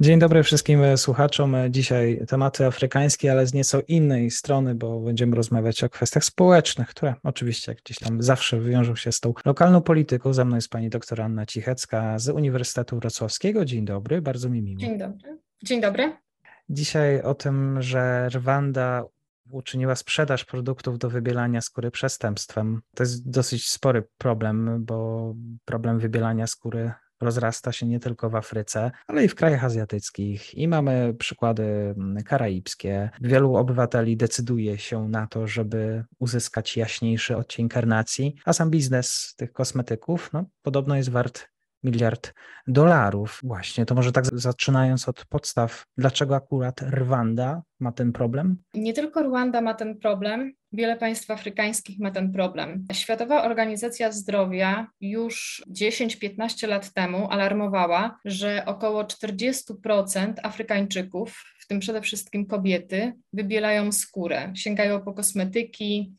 Dzień dobry wszystkim słuchaczom. Dzisiaj tematy afrykańskie, ale z nieco innej strony, bo będziemy rozmawiać o kwestiach społecznych, które oczywiście gdzieś tam zawsze wywiążą się z tą lokalną polityką. Ze mną jest pani doktor Anna Cichecka z Uniwersytetu Wrocławskiego. Dzień dobry, bardzo mi miło. Dzień dobry. Dzień dobry. Dzisiaj o tym, że Rwanda uczyniła sprzedaż produktów do wybielania skóry przestępstwem. To jest dosyć spory problem, bo problem wybielania skóry rozrasta się nie tylko w Afryce, ale i w krajach azjatyckich. I mamy przykłady mm, karaibskie. Wielu obywateli decyduje się na to, żeby uzyskać jaśniejszy odcień karnacji, a sam biznes tych kosmetyków no, podobno jest wart miliard dolarów. Właśnie, to może tak zaczynając od podstaw, dlaczego akurat Rwanda ma ten problem? Nie tylko Rwanda ma ten problem, wiele państw afrykańskich ma ten problem. Światowa Organizacja Zdrowia już 10-15 lat temu alarmowała, że około 40% Afrykańczyków, w tym przede wszystkim kobiety, wybielają skórę, sięgają po kosmetyki,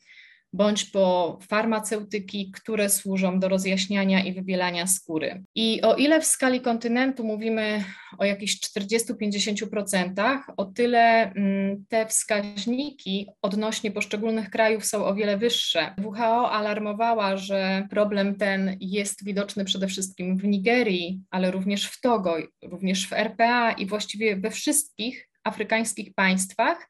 bądź po farmaceutyki, które służą do rozjaśniania i wybielania skóry. I o ile w skali kontynentu mówimy o jakichś 40-50%, o tyle mm, te wskaźniki odnośnie poszczególnych krajów są o wiele wyższe. WHO alarmowała, że problem ten jest widoczny przede wszystkim w Nigerii, ale również w Togo, również w RPA i właściwie we wszystkich afrykańskich państwach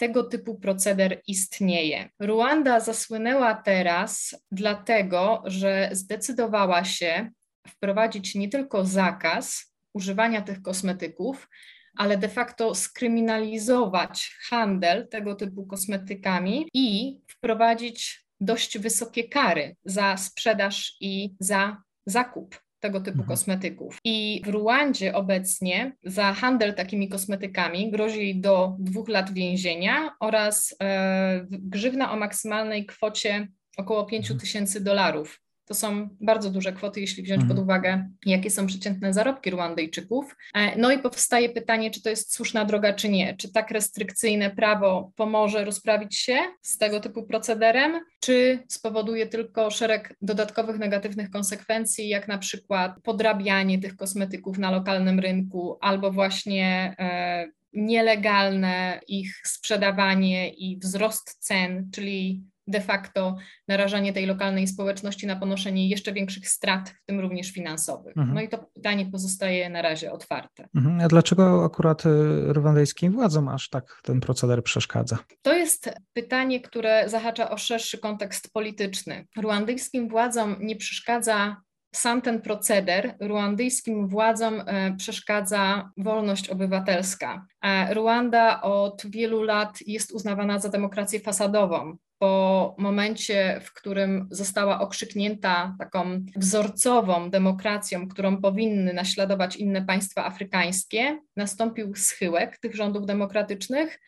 tego typu proceder istnieje. Ruanda zasłynęła teraz dlatego, że zdecydowała się wprowadzić nie tylko zakaz używania tych kosmetyków, ale de facto skryminalizować handel tego typu kosmetykami i wprowadzić dość wysokie kary za sprzedaż i za zakup tego typu mhm. kosmetyków. I w Ruandzie obecnie za handel takimi kosmetykami grozi do dwóch lat więzienia oraz e, grzywna o maksymalnej kwocie około 5 mhm. tysięcy dolarów. To są bardzo duże kwoty, jeśli wziąć mhm. pod uwagę, jakie są przeciętne zarobki Ruandyjczyków. E, no i powstaje pytanie, czy to jest słuszna droga, czy nie. Czy tak restrykcyjne prawo pomoże rozprawić się z tego typu procederem, czy spowoduje tylko szereg dodatkowych negatywnych konsekwencji, jak na przykład podrabianie tych kosmetyków na lokalnym rynku albo właśnie e, nielegalne ich sprzedawanie i wzrost cen, czyli de facto narażanie tej lokalnej społeczności na ponoszenie jeszcze większych strat, w tym również finansowych. Mhm. No i to pytanie pozostaje na razie otwarte. Mhm. A dlaczego akurat y, rwandyjskim władzom aż tak ten proceder przeszkadza? To jest pytanie, które zahacza o szerszy kontekst polityczny. Ruandyjskim władzom nie przeszkadza sam ten proceder ruandyjskim władzom e, przeszkadza wolność obywatelska. E, Ruanda od wielu lat jest uznawana za demokrację fasadową po momencie, w którym została okrzyknięta taką wzorcową demokracją, którą powinny naśladować inne państwa afrykańskie, nastąpił schyłek tych rządów demokratycznych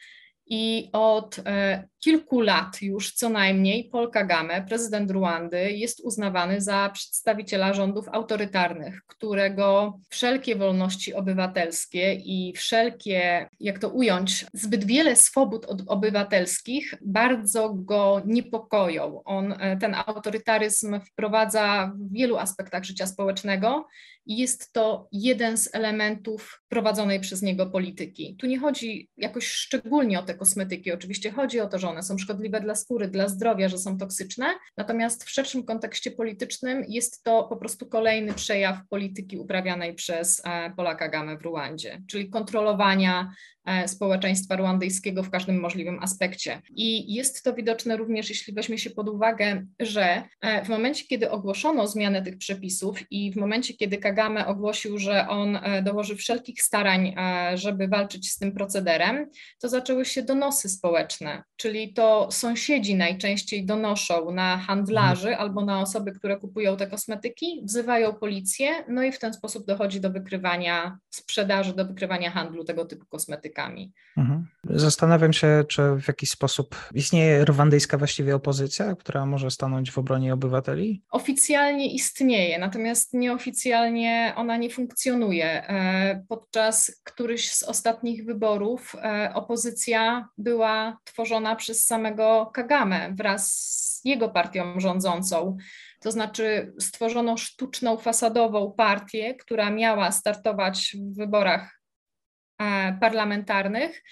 i od e, kilku lat już co najmniej Paul Kagame, prezydent Ruandy, jest uznawany za przedstawiciela rządów autorytarnych, którego wszelkie wolności obywatelskie i wszelkie, jak to ująć, zbyt wiele swobód obywatelskich bardzo go niepokoją. On e, ten autorytaryzm wprowadza w wielu aspektach życia społecznego i jest to jeden z elementów prowadzonej przez niego polityki. Tu nie chodzi jakoś szczególnie o te kosmetyki, oczywiście chodzi o to, że one są szkodliwe dla skóry, dla zdrowia, że są toksyczne, natomiast w szerszym kontekście politycznym jest to po prostu kolejny przejaw polityki uprawianej przez e, Polaka Gamę w Ruandzie, czyli kontrolowania E, społeczeństwa ruandyjskiego w każdym możliwym aspekcie. I jest to widoczne również, jeśli weźmie się pod uwagę, że e, w momencie, kiedy ogłoszono zmianę tych przepisów i w momencie, kiedy Kagame ogłosił, że on dołoży wszelkich starań, żeby walczyć z tym procederem, to zaczęły się donosy społeczne, czyli to sąsiedzi najczęściej donoszą na handlarzy mhm. albo na osoby, które kupują te kosmetyki, wzywają policję, no i w ten sposób dochodzi do wykrywania sprzedaży, do wykrywania handlu tego typu kosmetykami. Mhm. Zastanawiam się, czy w jakiś sposób istnieje rwandyjska właściwie opozycja, która może stanąć w obronie obywateli? Oficjalnie istnieje, natomiast nieoficjalnie ona nie funkcjonuje. E, pod podczas którychś z ostatnich wyborów e, opozycja była tworzona przez samego Kagame wraz z jego partią rządzącą. To znaczy stworzono sztuczną, fasadową partię, która miała startować w wyborach e, parlamentarnych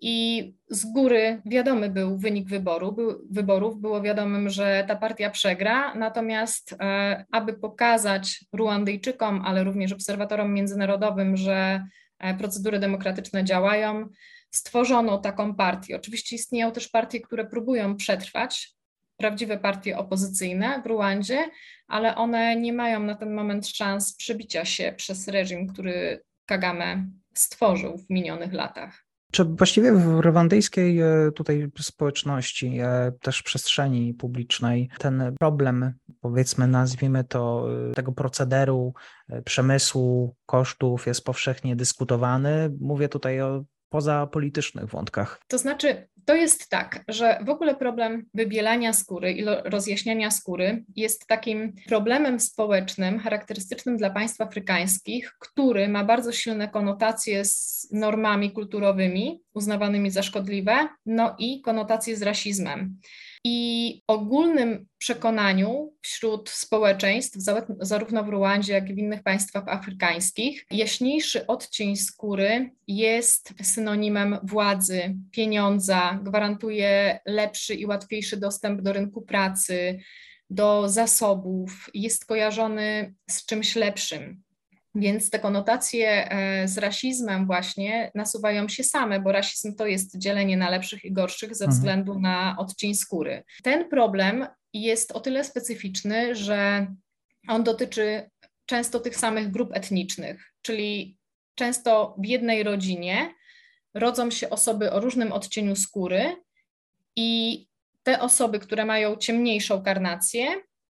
i z góry wiadomy był wynik wyboru, był, wyborów, było wiadomym, że ta partia przegra, natomiast e, aby pokazać Ruandyjczykom, ale również obserwatorom międzynarodowym, że e, procedury demokratyczne działają, stworzono taką partię. Oczywiście istnieją też partie, które próbują przetrwać, prawdziwe partie opozycyjne w Ruandzie, ale one nie mają na ten moment szans przebicia się przez reżim, który Kagame stworzył w minionych latach. Czy właściwie w rwandyjskiej e, tutaj społeczności, e, też przestrzeni publicznej, ten problem, powiedzmy, nazwijmy to, e, tego procederu, przemysłu, kosztów jest powszechnie dyskutowany? Mówię tutaj o pozapolitycznych wątkach. To znaczy, to jest tak, że w ogóle problem wybielania skóry i rozjaśniania skóry jest takim problemem społecznym charakterystycznym dla państw afrykańskich, który ma bardzo silne konotacje z normami kulturowymi uznawanymi za szkodliwe, no i konotacje z rasizmem. I ogólnym przekonaniu wśród społeczeństw, zarówno w Ruandzie, jak i w innych państwach afrykańskich, jaśniejszy odcień skóry jest synonimem władzy, pieniądza, gwarantuje lepszy i łatwiejszy dostęp do rynku pracy, do zasobów, jest kojarzony z czymś lepszym. Więc te konotacje e, z rasizmem właśnie nasuwają się same, bo rasizm to jest dzielenie na lepszych i gorszych ze mhm. względu na odcień skóry. Ten problem jest o tyle specyficzny, że on dotyczy często tych samych grup etnicznych, czyli często w jednej rodzinie rodzą się osoby o różnym odcieniu skóry i te osoby, które mają ciemniejszą karnację,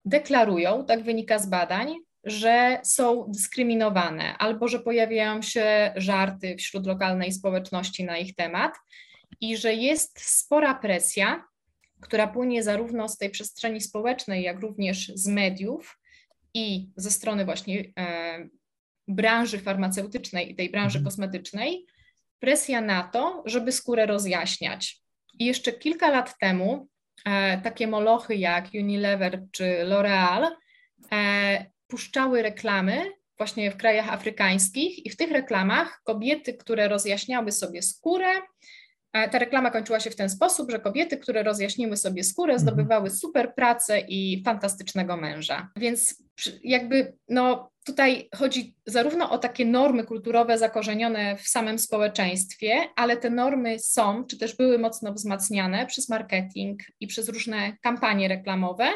deklarują, tak wynika z badań, że są dyskryminowane albo że pojawiają się żarty wśród lokalnej społeczności na ich temat i że jest spora presja, która płynie zarówno z tej przestrzeni społecznej, jak również z mediów i ze strony właśnie e, branży farmaceutycznej i tej branży mhm. kosmetycznej, presja na to, żeby skórę rozjaśniać. I jeszcze kilka lat temu e, takie molochy jak Unilever czy L'Oreal e, puszczały reklamy właśnie w krajach afrykańskich i w tych reklamach kobiety, które rozjaśniały sobie skórę, e, ta reklama kończyła się w ten sposób, że kobiety, które rozjaśniły sobie skórę, mhm. zdobywały super pracę i fantastycznego męża. Więc jakby no, tutaj chodzi zarówno o takie normy kulturowe zakorzenione w samym społeczeństwie, ale te normy są, czy też były mocno wzmacniane przez marketing i przez różne kampanie reklamowe,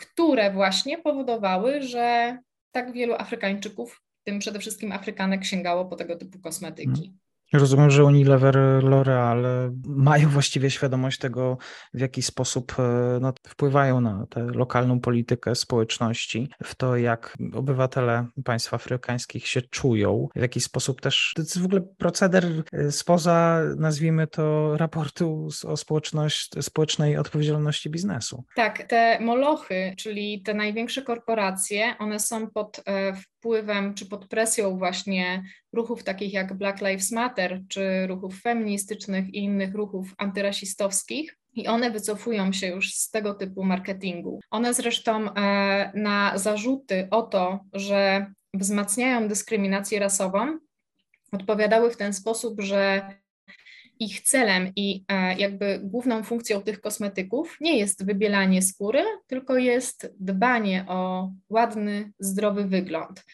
które właśnie powodowały, że tak wielu Afrykańczyków, tym przede wszystkim Afrykanek, sięgało po tego typu kosmetyki. Rozumiem, że Unilever, L'Oreal mają właściwie świadomość tego, w jaki sposób e, no, wpływają na tę lokalną politykę społeczności, w to, jak obywatele państw afrykańskich się czują, w jaki sposób też to jest w ogóle proceder e, spoza, nazwijmy to, raportu o społeczność, społecznej odpowiedzialności biznesu. Tak, te molochy, czyli te największe korporacje, one są pod e, wpływem czy pod presją właśnie ruchów takich jak Black Lives Matter, czy ruchów feministycznych i innych ruchów antyrasistowskich. I one wycofują się już z tego typu marketingu. One zresztą e, na zarzuty o to, że wzmacniają dyskryminację rasową, odpowiadały w ten sposób, że ich celem i e, jakby główną funkcją tych kosmetyków nie jest wybielanie skóry, tylko jest dbanie o ładny, zdrowy wygląd.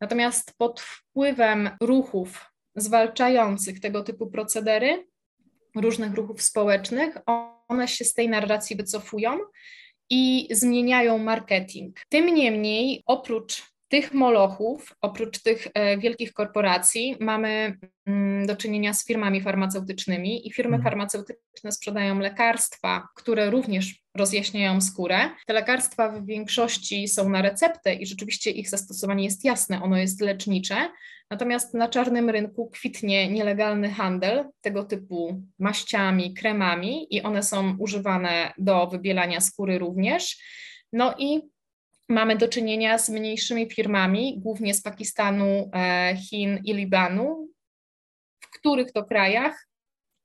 Natomiast pod wpływem ruchów zwalczających tego typu procedery, różnych ruchów społecznych, one się z tej narracji wycofują i zmieniają marketing. Tym niemniej, oprócz tych molochów, oprócz tych e, wielkich korporacji, mamy mm, do czynienia z firmami farmaceutycznymi i firmy mhm. farmaceutyczne sprzedają lekarstwa, które również rozjaśniają skórę. Te lekarstwa w większości są na receptę i rzeczywiście ich zastosowanie jest jasne, ono jest lecznicze. Natomiast na czarnym rynku kwitnie nielegalny handel tego typu maściami, kremami i one są używane do wybielania skóry również. No i mamy do czynienia z mniejszymi firmami, głównie z Pakistanu, e, Chin i Libanu, w których to krajach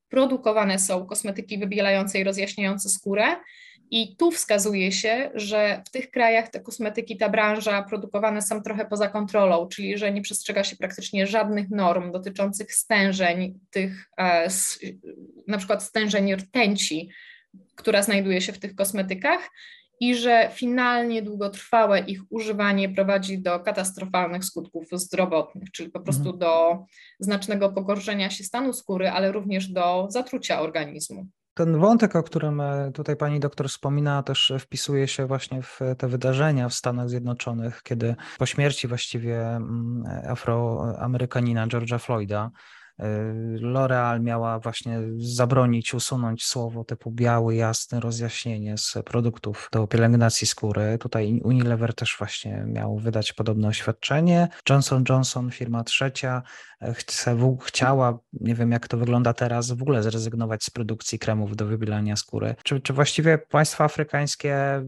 produkowane są kosmetyki wybielające i rozjaśniające skórę. I tu wskazuje się, że w tych krajach te kosmetyki, ta branża produkowane są trochę poza kontrolą, czyli że nie przestrzega się praktycznie żadnych norm dotyczących stężeń, tych e, na przykład stężeń rtęci, która znajduje się w tych kosmetykach i że finalnie długotrwałe ich używanie prowadzi do katastrofalnych skutków zdrowotnych, czyli po prostu mhm. do znacznego pogorszenia się stanu skóry, ale również do zatrucia organizmu. Ten wątek, o którym e, tutaj pani doktor wspomina, też wpisuje się właśnie w te wydarzenia w Stanach Zjednoczonych, kiedy po śmierci właściwie mm, afroamerykanina George'a Floyda L'Oreal miała właśnie zabronić, usunąć słowo typu biały, jasny, rozjaśnienie z produktów do pielęgnacji skóry. Tutaj Unilever też właśnie miał wydać podobne oświadczenie. Johnson Johnson, firma trzecia, chce, chciała, nie wiem jak to wygląda teraz, w ogóle zrezygnować z produkcji kremów do wybielania skóry. Czy, czy właściwie państwa afrykańskie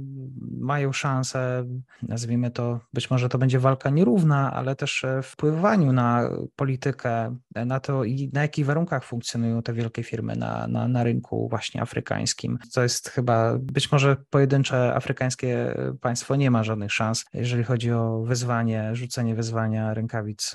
mają szansę, nazwijmy to, być może to będzie walka nierówna, ale też wpływaniu na politykę, na to, i na jakich warunkach funkcjonują te wielkie firmy na, na, na rynku właśnie afrykańskim. To jest chyba, być może pojedyncze afrykańskie państwo nie ma żadnych szans, jeżeli chodzi o wyzwanie, rzucenie wyzwania rękawic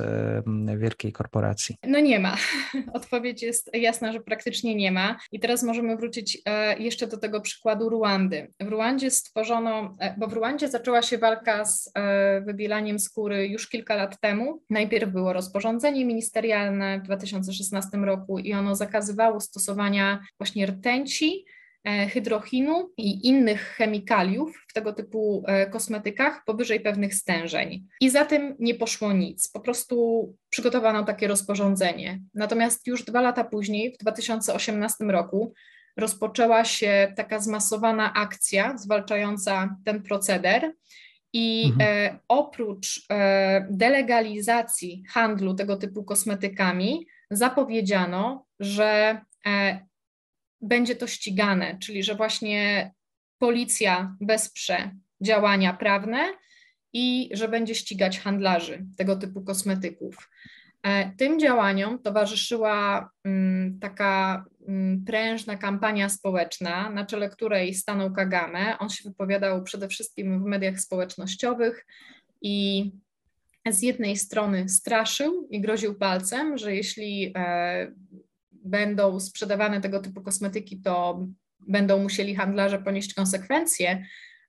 wielkiej korporacji. No nie ma. Odpowiedź jest jasna, że praktycznie nie ma. I teraz możemy wrócić e, jeszcze do tego przykładu Ruandy. W Ruandzie stworzono, e, bo w Ruandzie zaczęła się walka z e, wybielaniem skóry już kilka lat temu. Najpierw było rozporządzenie ministerialne w 2000 2016 roku i ono zakazywało stosowania właśnie rtęci, e, hydrochinu i innych chemikaliów w tego typu e, kosmetykach powyżej pewnych stężeń. I za tym nie poszło nic. Po prostu przygotowano takie rozporządzenie. Natomiast już dwa lata później, w 2018 roku, rozpoczęła się taka zmasowana akcja zwalczająca ten proceder. I mhm. e, oprócz e, delegalizacji handlu tego typu kosmetykami, zapowiedziano, że e, będzie to ścigane, czyli że właśnie policja wesprze działania prawne i że będzie ścigać handlarzy tego typu kosmetyków. E, tym działaniom towarzyszyła mm, taka mm, prężna kampania społeczna, na czele której stanął Kagame. On się wypowiadał przede wszystkim w mediach społecznościowych i z jednej strony straszył i groził palcem, że jeśli e, będą sprzedawane tego typu kosmetyki, to będą musieli handlarze ponieść konsekwencje,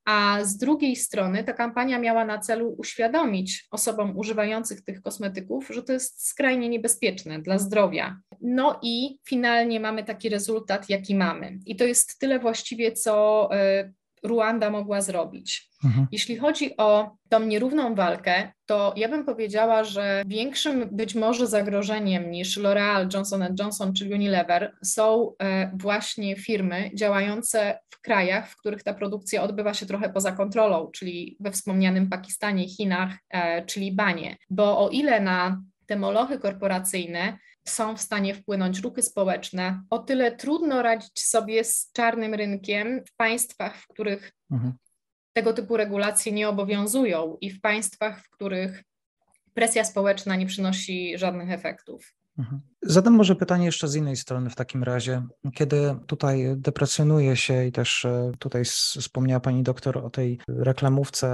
a z drugiej strony ta kampania miała na celu uświadomić osobom używających tych kosmetyków, że to jest skrajnie niebezpieczne dla zdrowia. No i finalnie mamy taki rezultat, jaki mamy. I to jest tyle właściwie, co e, Ruanda mogła zrobić. Mhm. Jeśli chodzi o tą nierówną walkę, to ja bym powiedziała, że większym być może zagrożeniem niż L'Oreal, Johnson Johnson czy Unilever są e, właśnie firmy działające w krajach, w których ta produkcja odbywa się trochę poza kontrolą, czyli we wspomnianym Pakistanie, Chinach e, czy Libanie. Bo o ile na te molochy korporacyjne są w stanie wpłynąć ruchy społeczne, o tyle trudno radzić sobie z czarnym rynkiem w państwach, w których mhm. tego typu regulacje nie obowiązują i w państwach, w których presja społeczna nie przynosi żadnych efektów. Mhm. Zadam może pytanie jeszcze z innej strony w takim razie. Kiedy tutaj deprecjonuje się i też e, tutaj wspomniała pani doktor o tej reklamówce,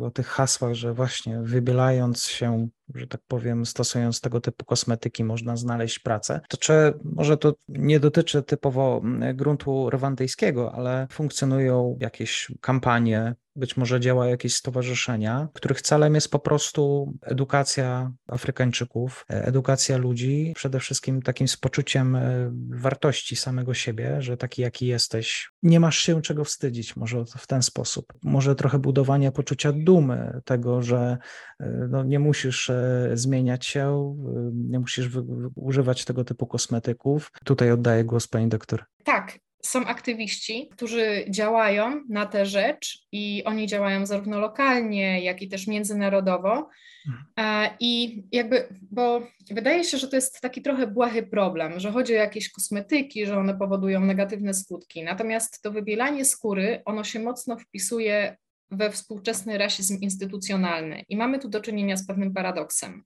o tych hasłach, że właśnie wybielając się, że tak powiem, stosując tego typu kosmetyki można znaleźć pracę, to czy może to nie dotyczy typowo gruntu rwandyjskiego, ale funkcjonują jakieś kampanie być może działa jakieś stowarzyszenia, których celem jest po prostu edukacja Afrykańczyków, e, edukacja ludzi, przede wszystkim takim z poczuciem e, wartości samego siebie, że taki jaki jesteś, nie masz się czego wstydzić, może w ten sposób. Może trochę budowanie poczucia dumy, tego, że e, no, nie musisz zmieniać się, nie musisz używać tego typu kosmetyków. Tutaj oddaję głos pani doktor. Tak, są aktywiści, którzy działają na tę rzecz i oni działają zarówno lokalnie, jak i też międzynarodowo. Mhm. E, I jakby, bo wydaje się, że to jest taki trochę błahy problem, że chodzi o jakieś kosmetyki, że one powodują negatywne skutki. Natomiast to wybielanie skóry, ono się mocno wpisuje we współczesny rasizm instytucjonalny. I mamy tu do czynienia z pewnym paradoksem,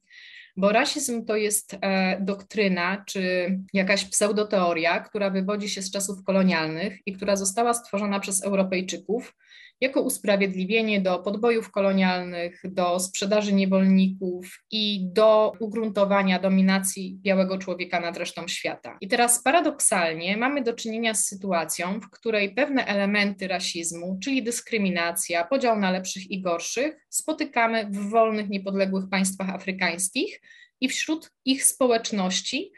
bo rasizm to jest e, doktryna czy jakaś pseudoteoria, która wywodzi się z czasów kolonialnych i która została stworzona przez Europejczyków jako usprawiedliwienie do podbojów kolonialnych, do sprzedaży niewolników i do ugruntowania dominacji białego człowieka nad resztą świata. I teraz paradoksalnie mamy do czynienia z sytuacją, w której pewne elementy rasizmu, czyli dyskryminacja, podział na lepszych i gorszych, spotykamy w wolnych, niepodległych państwach afrykańskich i wśród ich społeczności.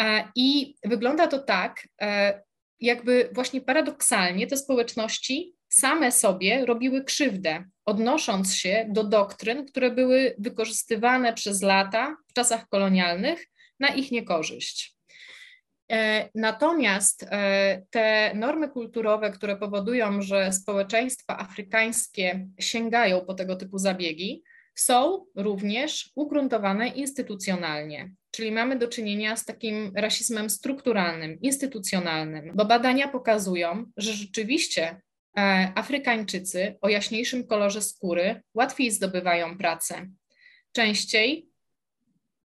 E, I wygląda to tak, e, jakby właśnie paradoksalnie te społeczności same sobie robiły krzywdę, odnosząc się do doktryn, które były wykorzystywane przez lata w czasach kolonialnych na ich niekorzyść. E, natomiast e, te normy kulturowe, które powodują, że społeczeństwa afrykańskie sięgają po tego typu zabiegi, są również ugruntowane instytucjonalnie. Czyli mamy do czynienia z takim rasizmem strukturalnym, instytucjonalnym, bo badania pokazują, że rzeczywiście Afrykańczycy o jaśniejszym kolorze skóry łatwiej zdobywają pracę. Częściej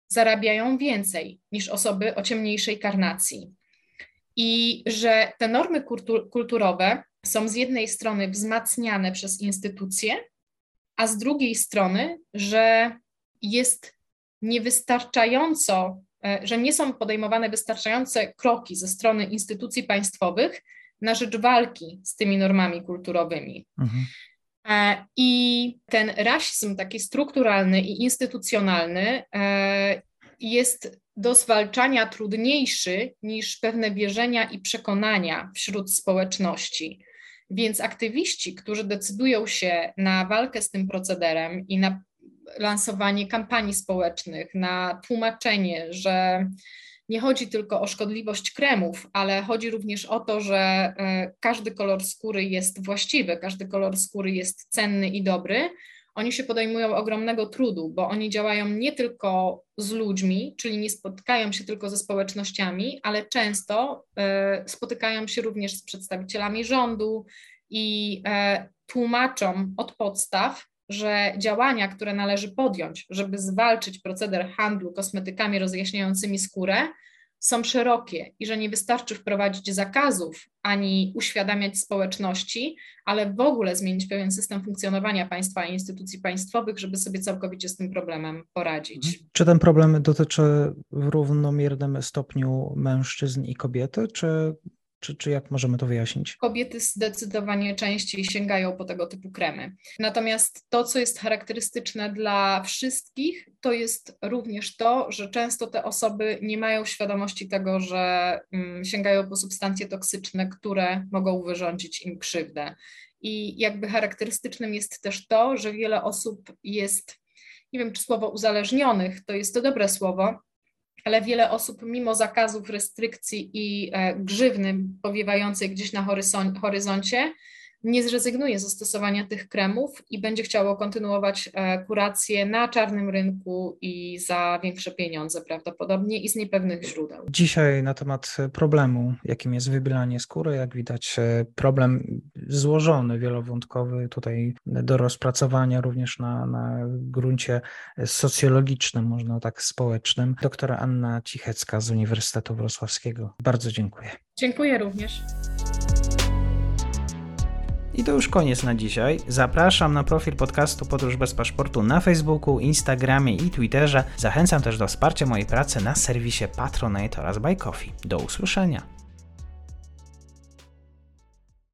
zarabiają więcej niż osoby o ciemniejszej karnacji. I że te normy kulturowe są z jednej strony wzmacniane przez instytucje, a z drugiej strony, że jest niewystarczająco, e, że nie są podejmowane wystarczające kroki ze strony instytucji państwowych, na rzecz walki z tymi normami kulturowymi. Mhm. E, I ten rasizm taki strukturalny i instytucjonalny e, jest do zwalczania trudniejszy niż pewne wierzenia i przekonania wśród społeczności. Więc aktywiści, którzy decydują się na walkę z tym procederem i na lansowanie kampanii społecznych, na tłumaczenie, że nie chodzi tylko o szkodliwość kremów, ale chodzi również o to, że e, każdy kolor skóry jest właściwy, każdy kolor skóry jest cenny i dobry. Oni się podejmują ogromnego trudu, bo oni działają nie tylko z ludźmi, czyli nie spotkają się tylko ze społecznościami, ale często e, spotykają się również z przedstawicielami rządu i e, tłumaczą od podstaw, że działania, które należy podjąć, żeby zwalczyć proceder handlu kosmetykami rozjaśniającymi skórę, są szerokie i że nie wystarczy wprowadzić zakazów ani uświadamiać społeczności, ale w ogóle zmienić pewien system funkcjonowania państwa i instytucji państwowych, żeby sobie całkowicie z tym problemem poradzić. Mhm. Czy ten problem dotyczy w równomiernym stopniu mężczyzn i kobiety, czy czy, czy jak możemy to wyjaśnić? Kobiety zdecydowanie częściej sięgają po tego typu kremy. Natomiast to, co jest charakterystyczne dla wszystkich, to jest również to, że często te osoby nie mają świadomości tego, że mm, sięgają po substancje toksyczne, które mogą wyrządzić im krzywdę. I jakby charakterystycznym jest też to, że wiele osób jest, nie wiem czy słowo uzależnionych to jest to dobre słowo, ale wiele osób mimo zakazów, restrykcji i e, grzywny powiewającej gdzieś na horyzoncie nie zrezygnuje ze stosowania tych kremów i będzie chciało kontynuować e, kurację na czarnym rynku i za większe pieniądze prawdopodobnie i z niepewnych źródeł. Dzisiaj na temat problemu, jakim jest wybielanie skóry, jak widać e, problem złożony, wielowątkowy, tutaj do rozpracowania również na, na gruncie socjologicznym, można tak społecznym. Doktora Anna Cichecka z Uniwersytetu Wrocławskiego. Bardzo dziękuję. Dziękuję również. I to już koniec na dzisiaj. Zapraszam na profil podcastu Podróż bez paszportu na Facebooku, Instagramie i Twitterze. Zachęcam też do wsparcia mojej pracy na serwisie Patronite oraz Buy Coffee. Do usłyszenia.